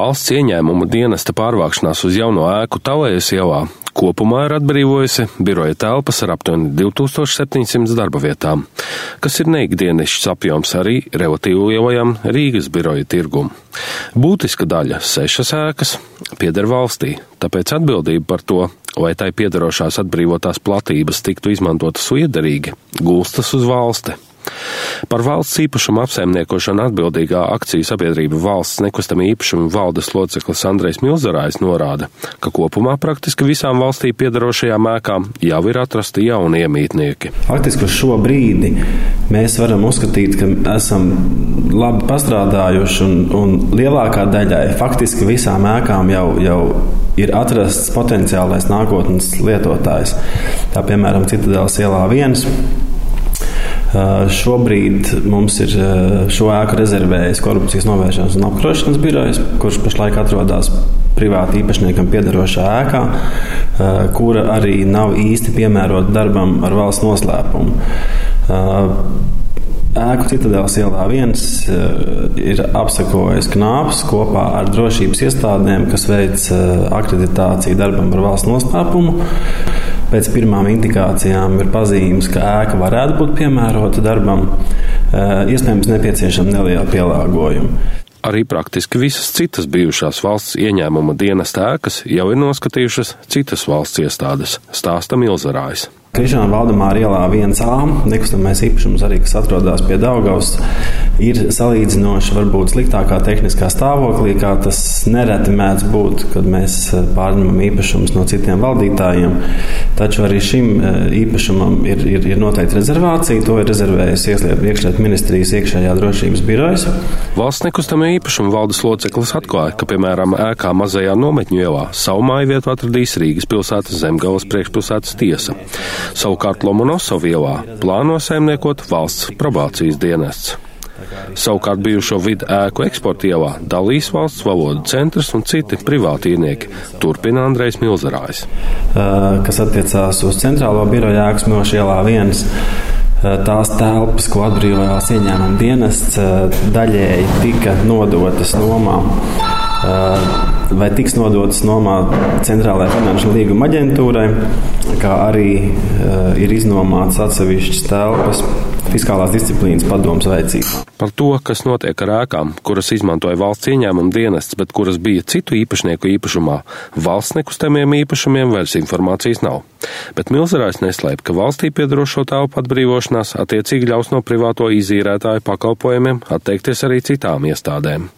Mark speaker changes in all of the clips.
Speaker 1: Valsts ieņēmuma dienesta pārvākšanās uz jauno ēku Talējas ielā kopumā ir atbrīvojusi biroja telpas ar aptuveni 2700 darba vietām, kas ir neikdienišķs apjoms arī relatīvi lielajam Rīgas biroja tirgumu. Būtiska daļa - sešas ēkas - pieder valstī, tāpēc atbildība par to, lai tai piedarošās atbrīvotās platības tiktu izmantotas liederīgi, gulstas uz valsti. Par valsts īpašumu apsaimniekošanu atbildīgā akciju sabiedrība valsts nekustamā īpašuma valdes loceklis Andrejs Milzarājs norāda, ka kopumā praktiski visām valstī piedarošajām ēkām jau ir atrasti jauni iemītnieki.
Speaker 2: Faktiski uz šo brīdi mēs varam uzskatīt, ka esam labi pastrādājuši un, un lielākā daļai faktiski visām ēkām jau, jau ir atrasts potenciālais nākotnes lietotājs. Tā piemēram, Citadēlas ielā viens Šobrīd mums ir šo ēku rezervējis korupcijas novēršanas un apkarošanas birojs, kurš pašlaik atrodas privāti īpašniekam piedarošā ēkā, kura arī nav īsti piemērota darbam ar valsts noslēpumu. Ēku Citadēlas ielā viens ir apsakojis knāps kopā ar drošības iestādēm, kas veic akreditāciju darbam ar valsts noslēpumu. Pēc pirmām indikācijām ir pazīmes, ka ēka varētu būt piemērota darbam, iespējams, nepieciešama neliela pielāgojuma.
Speaker 1: Arī praktiski visas citas bijušās valsts ieņēmuma dienas ēkas jau ir noskatījušas citas valsts iestādes, stāsta Milzarājs.
Speaker 2: Krišāna Valdemāra ielā 1A nekustamais īpašums arī, kas atrodas pie Daugavas, ir salīdzinoši varbūt sliktākā tehniskā stāvoklī, kā tas nereti mēdz būt, kad mēs eh, pārņemam īpašumus no citiem valdītājiem. Taču arī šim eh, īpašumam ir, ir, ir noteikti rezervācija. To ir rezervējusi iekšlietu ministrijas iekšējā drošības birojas.
Speaker 1: Valsts nekustamā īpašuma valdes loceklis atklāja, ka, piemēram, ēkā mazajā nometņu ielā savu māju vietu atradīs Rīgas pilsētas zemgales priekšpilsētas tiesa. Savukārt Lomonosovu ielā plāno saimniekot valsts probācijas dienests. Savukārt bijušo vidu ēku eksporta ielā dalīs valsts valodu centrs un citi privāti īrnieki, turpina Andrejs Milzerājs.
Speaker 2: Kas attiecās uz centrālo biroju ēkas Milša ielā viens. Tās telpas, ko atbrīvojās ieņēmuma dienests, daļēji tika nodotas nomām vai tiks nodotas nomā Centrālajai finanšu līguma aģentūrai, kā arī ir iznomāts atsevišķas telpas fiskālās disciplīnas padomus veicībā.
Speaker 1: Par to, kas notiek ar ēkām, kuras izmantoja valsts ieņēmuma dienests, bet kuras bija citu īpašnieku īpašumā, valsts nekustamiem īpašumiem vairs informācijas nav. Bet Milzerājs neslēp, ka valstī piedarošo telpu atbrīvošanās attiecīgi ļaus no privāto izīrētāju pakalpojumiem atteikties arī citām iestādēm.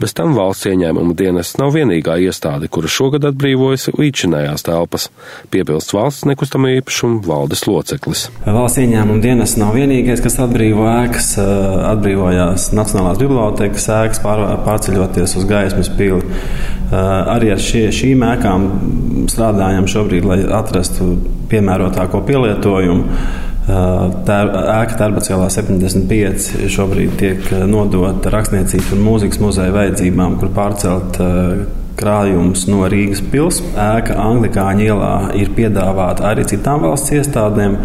Speaker 1: Bez tam valsts ieņēmuma dienests nav vienīgā iestāde, kura šogad atbrīvojas līdzinājās telpas, piebilst valsts nekustamā īpašuma valdes loceklis.
Speaker 2: Valsts ieņēmuma dienests nav vienīgais, kas atbrīvo ēkas, atbrīvojās Nacionālās bibliotekas ēkas, pār, pārceļoties uz gaismas pili. Arī ar šie, šīm ēkām strādājam šobrīd, lai atrastu piemērotāko pielietojumu. Tā ēka Tarbacēlā 75 šobrīd tiek nodota rakstniecības un mūzikas muzeja vajadzībām, kur pārcelt krājums no Rīgas pilsētas. Ēka Anglikāņu ielā ir piedāvāta arī citām valsts iestādēm.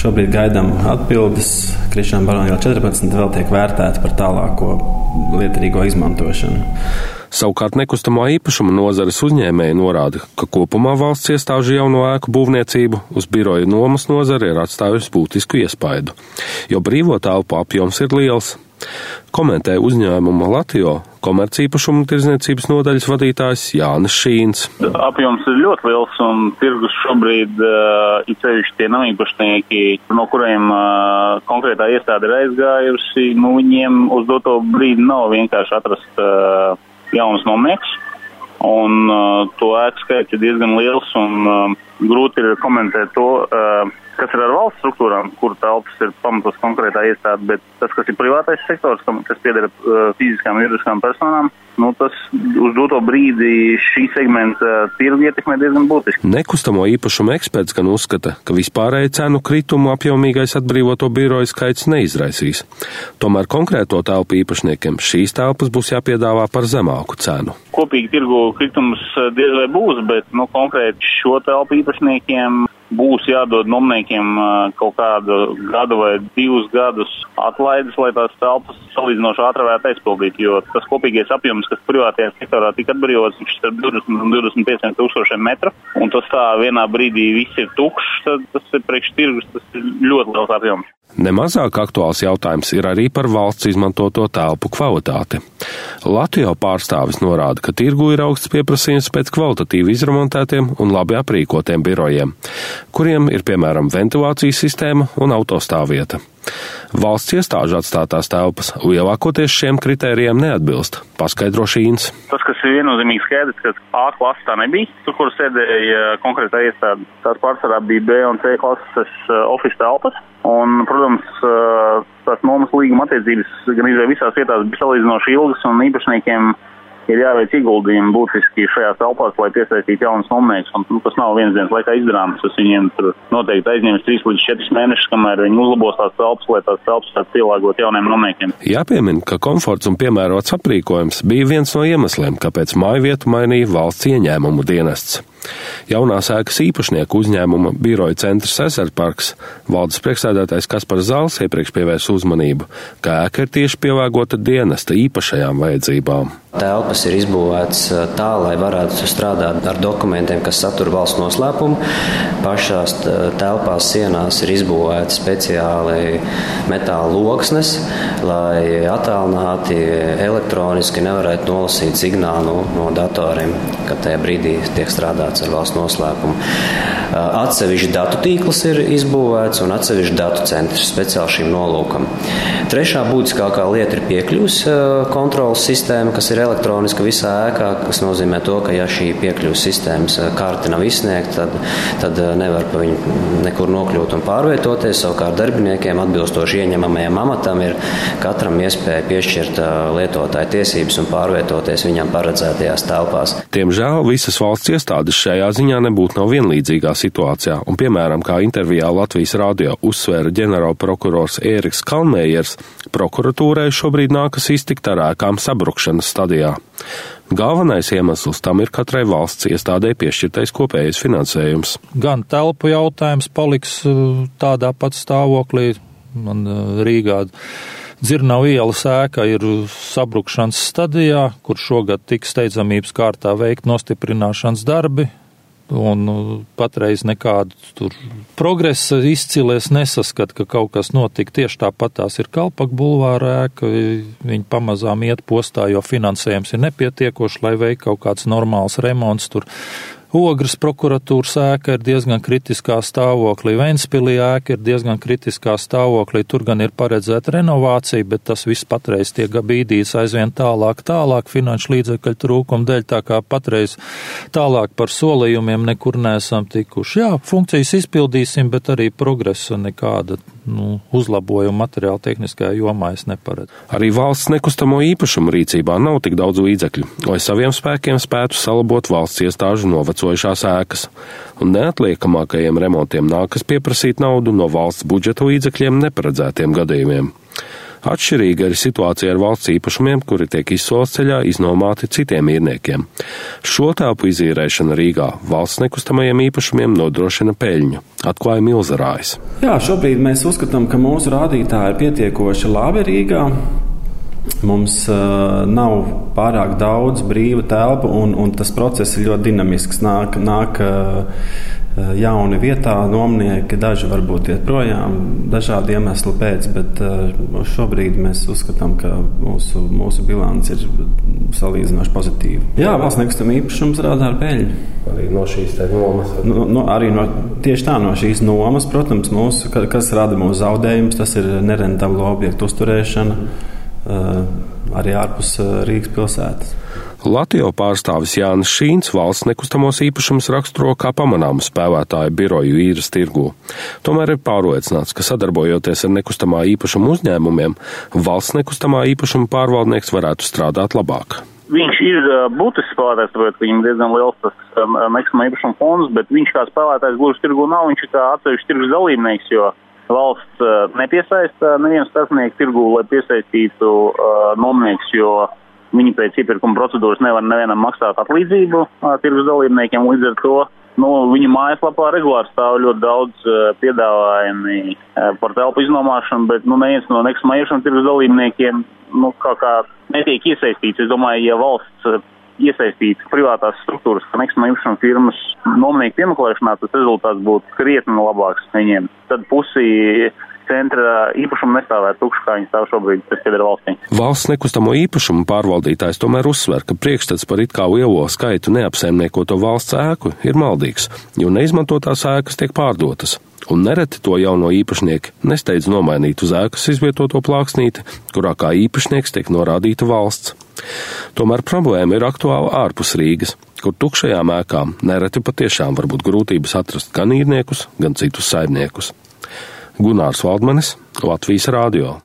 Speaker 2: Šobrīd gaidām atbildes. Krišņā Baronijā 14 vēl tiek vērtēta par tālāko lietarīgo izmantošanu.
Speaker 1: Savukārt nekustamo īpašumu nozares uzņēmēji norāda, ka kopumā valsts iestāžu jauno ēku būvniecību uz biroju nomas nozari ir atstājusi būtisku iespaidu, jo brīvo telpu apjoms ir liels. Komentē uzņēmuma Latvijā komercīpašumu tirdzniecības nodaļas vadītājs Jānis Šīns.
Speaker 3: Apjoms ir ļoti liels un tirgus šobrīd uh, ir ceļš tie nav īpašnieki, no kuriem uh, konkrētā iestāde ir aizgājusi. Nu, viņiem uz doto brīdi nav vienkārši atrast uh, jaunas nomniekus. Un uh, to ēku skaits ir diezgan liels un uh, grūti ir komentēt to, uh, kas ir ar valsts struktūrām, kur telpas ir pamatos konkrētā iestāde, bet tas, kas ir privātais sektors, kas pieder uh, fiziskām un juridiskām personām, nu, tas uz doto brīdi šī segmenta tirgu ietekmē diezgan būtiski.
Speaker 1: Nekustamo īpašumu eksperts gan uzskata, ka vispārēji cenu kritumu apjomīgais atbrīvoto biroju skaits neizraisīs. Tomēr konkrēto telpu īpašniekiem šīs telpas būs jāpiedāvā par zemāku cenu.
Speaker 3: Kopīgi tirgu kritums diez vai būs, bet nu, konkrēti šo telpu īpašniekiem būs jādod nomniekiem kaut kādu gadu vai divus gadus atlaides, lai tās telpas salīdzinoši ātri varētu aizpildīt, jo tas kopīgais apjoms, kas privātajā sektorā tika atbrīvots, viņš ir 20 un 25 tūkstošiem metru, un tas tā vienā brīdī viss ir tukšs, tad tas ir priekš tirgus, tas ir ļoti liels apjoms.
Speaker 1: Nemazāk aktuāls jautājums ir arī par valsts izmantoto telpu kvalitāti. Latvijā pārstāvis norāda, ka tirgu ir augsts pieprasījums pēc kvalitatīvi izremontētiem un labi aprīkotiem birojiem, kuriem ir piemēram ventilācijas sistēma un autostāvvieta. Valsts iestāžu atstātās telpas lielākoties šiem kritērijiem neatbilst, paskaidro Šīns.
Speaker 3: Tas, kas ir viennozīmīgi skaidrs, ka A klasa tā nebija, tur, kur sēdēja konkrētā iestāde, tās pārsvarā bija B un C klases uh, office telpas. Un, protams, uh, tās nomas līguma attiecības gan izvēl visās vietās bija salīdzinoši ilgas un īpašniekiem ir jāveic ieguldījumi būtiski šajās telpās, lai piesaistītu jaunus nomniekus. Un, nu, tas nav viens dienas laikā izdarāms. Tas viņiem tur noteikti aizņems 3 līdz 4 mēnešus, kamēr viņi uzlabos tās telpas, lai tās telpas varētu pielāgot jauniem nomniekiem.
Speaker 1: Jāpiemina, ka komforts un piemērots aprīkojums bija viens no iemesliem, kāpēc māju vietu mainīja valsts ieņēmumu dienests. Jaunās ēkas īpašnieku uzņēmuma biroja centrs Ezerparks valdes priekšsēdētājs Kaspars Zāls iepriekš pievērs uzmanību, ka ēka ir tieši pielāgota dienesta īpašajām vajadzībām.
Speaker 4: Telpas ir izbūvētas tā, lai varētu strādāt ar dokumentiem, kas satur valsts noslēpumu. Pašās telpās sienās ir izbūvētas speciāli metāla loksnes, lai attālināti elektroniski nevarētu nolasīt signālu no datoriem, kad tajā brīdī tiek strādāts ar valsts noslēpumu. Atsevišķi datu tīkls ir izbūvēts un atsevišķi datu centrs speciāli šim nolūkam. Trešā būtiskākā lieta ir piekļuves kontrolas sistēma, kas ir elektroniska visā ēkā, kas nozīmē to, ka ja šī piekļuves sistēmas karte nav izsniegta, tad, tad nevar pa viņu nekur nokļūt un pārvietoties. Savukārt darbiniekiem atbilstoši ieņemamajam amatam ir katram iespēja piešķirt lietotāju tiesības un pārvietoties viņam paredzētajās telpās.
Speaker 1: Diemžēl visas valsts iestādes šajā ziņā nebūtu nav vienlīdzīgā situācijā, un piemēram, kā intervijā Latvijas radio uzsvēra ģenerālprokurors Ēriks Kalmējers, prokuratūrai šobrīd nākas iztikt ar ēkām sabrukšanas stadijā. Galvenais iemesls tam ir katrai valsts iestādē piešķirtais kopējais finansējums.
Speaker 5: Gan telpu jautājums paliks tādā pat stāvoklī. Man Rīgā Dzirnavu ielas ēka ir sabrukšanas stadijā, kur šogad tiks steidzamības kārtā veikt nostiprināšanas darbi un nu, patreiz nekādu tur progresa izcilies nesaskat, ka kaut kas notika. Tieši tāpat tās ir Kalpak bulvāra ēka, viņi pamazām iet postā, jo finansējums ir nepietiekoši, lai veiktu kaut kāds normāls remonts tur. Ogres prokuratūras ēka ir diezgan kritiskā stāvoklī, Ventspilī ēka ir diezgan kritiskā stāvoklī, tur gan ir paredzēta renovācija, bet tas viss patreiz tiek bīdīts aizvien tālāk, tālāk finanšu līdzekļu trūkuma dēļ, tā kā patreiz tālāk par solījumiem nekur neesam tikuši. Jā, funkcijas izpildīsim, bet arī progresa nekāda nu, uzlabojuma materiāla tehniskajā jomā es neparedzu.
Speaker 1: Arī valsts nekustamo īpašumu rīcībā nav tik daudz līdzekļu, lai saviem spēkiem spētu salabot valsts iestāžu novecojumu novecojušās ēkas, un neatliekamākajiem remontiem nākas pieprasīt naudu no valsts budžeta līdzekļiem neparedzētiem gadījumiem. Atšķirīga ir situācija ar valsts īpašumiem, kuri tiek izsoles ceļā iznomāti citiem īrniekiem. Šo telpu izīrēšana Rīgā valsts nekustamajiem īpašumiem nodrošina peļņu, atklāja Milzarājs.
Speaker 2: Jā, šobrīd mēs uzskatām, ka mūsu rādītāji ir pietiekoši labi Rīgā. Mums uh, nav pārāk daudz brīva telpa, un, un tas process ir ļoti dinamisks. Nāk, nāk uh, jauni vietā, nomnieki, daži varbūt iet projām, dažādu iemeslu pēc, bet uh, šobrīd mēs uzskatām, ka mūsu, mūsu bilants ir salīdzinoši pozitīva. Jā, valsts nekustamā īpašums rāda ar peļņu.
Speaker 1: Arī no šīs nomas.
Speaker 2: No, no, arī no, tieši tā no šīs nomas, protams, mūsu, kas rada mūsu zaudējumus, tas ir nerentablu objektu uzturēšana. Uh, arī ārpus Rīgas pilsētas.
Speaker 1: Latvijā pārstāvis Jānis Šīns valsts nekustamos īpašumus raksturo kā pamanāmu spēlētāju biroju īres tirgū. Tomēr ir pārliecināts, ka sadarbojoties ar nekustamā īpašuma uzņēmumiem, valsts nekustamā īpašuma pārvaldnieks varētu strādāt labāk.
Speaker 3: Viņš ir būtisks spēlētājs, tāpēc viņam diezgan liels tas nekustamā īpašuma fonds, bet viņš kā spēlētājs gluži tirgu nav, viņš ir kā atsevišķs tirgus dalībnieks, jo valsts uh, nepiesaista nevienu starpnieku tirgu, lai piesaistītu uh, nomnieks, jo viņi pēc iepirkuma procedūras nevar nevienam maksāt atlīdzību uh, tirgus dalībniekiem. Līdz ar to Nu, viņa mājaslapā regulāri stāv ļoti daudz piedāvājumi par telpu iznomāšanu, bet nu, neviens no nekustamā īpašuma tirgus dalībniekiem nu, kā, kā netiek iesaistīts. Es domāju, ja valsts iesaistīts privātās struktūras, nekustamā īpašuma firmas nomnieku piemeklēšanā, tas rezultāts būtu krietni labāks viņiem. Tad pusi centra īpašumu nestāvētu tukši, kā viņi stāv šobrīd, tas pieder valstī.
Speaker 1: Valsts nekustamo īpašumu pārvaldītājs tomēr uzsver, ka priekšstats par it kā lielo skaitu neapsaimniekoto valsts ēku ir maldīgs, jo neizmantotās ēkas tiek pārdotas. Un nereti to jauno īpašnieku nesteidz nomainīt uz ēkas izvietoto plāksnīti, kurā kā īpašnieks tiek norādīta valsts. Tomēr problēma ir aktuāla ārpus Rīgas, kur tukšajām ēkām nereti patiešām var būt grūtības atrast gan īrniekus, gan citus saimniekus. Gunārs Valdmanis, Latvijas Rādio.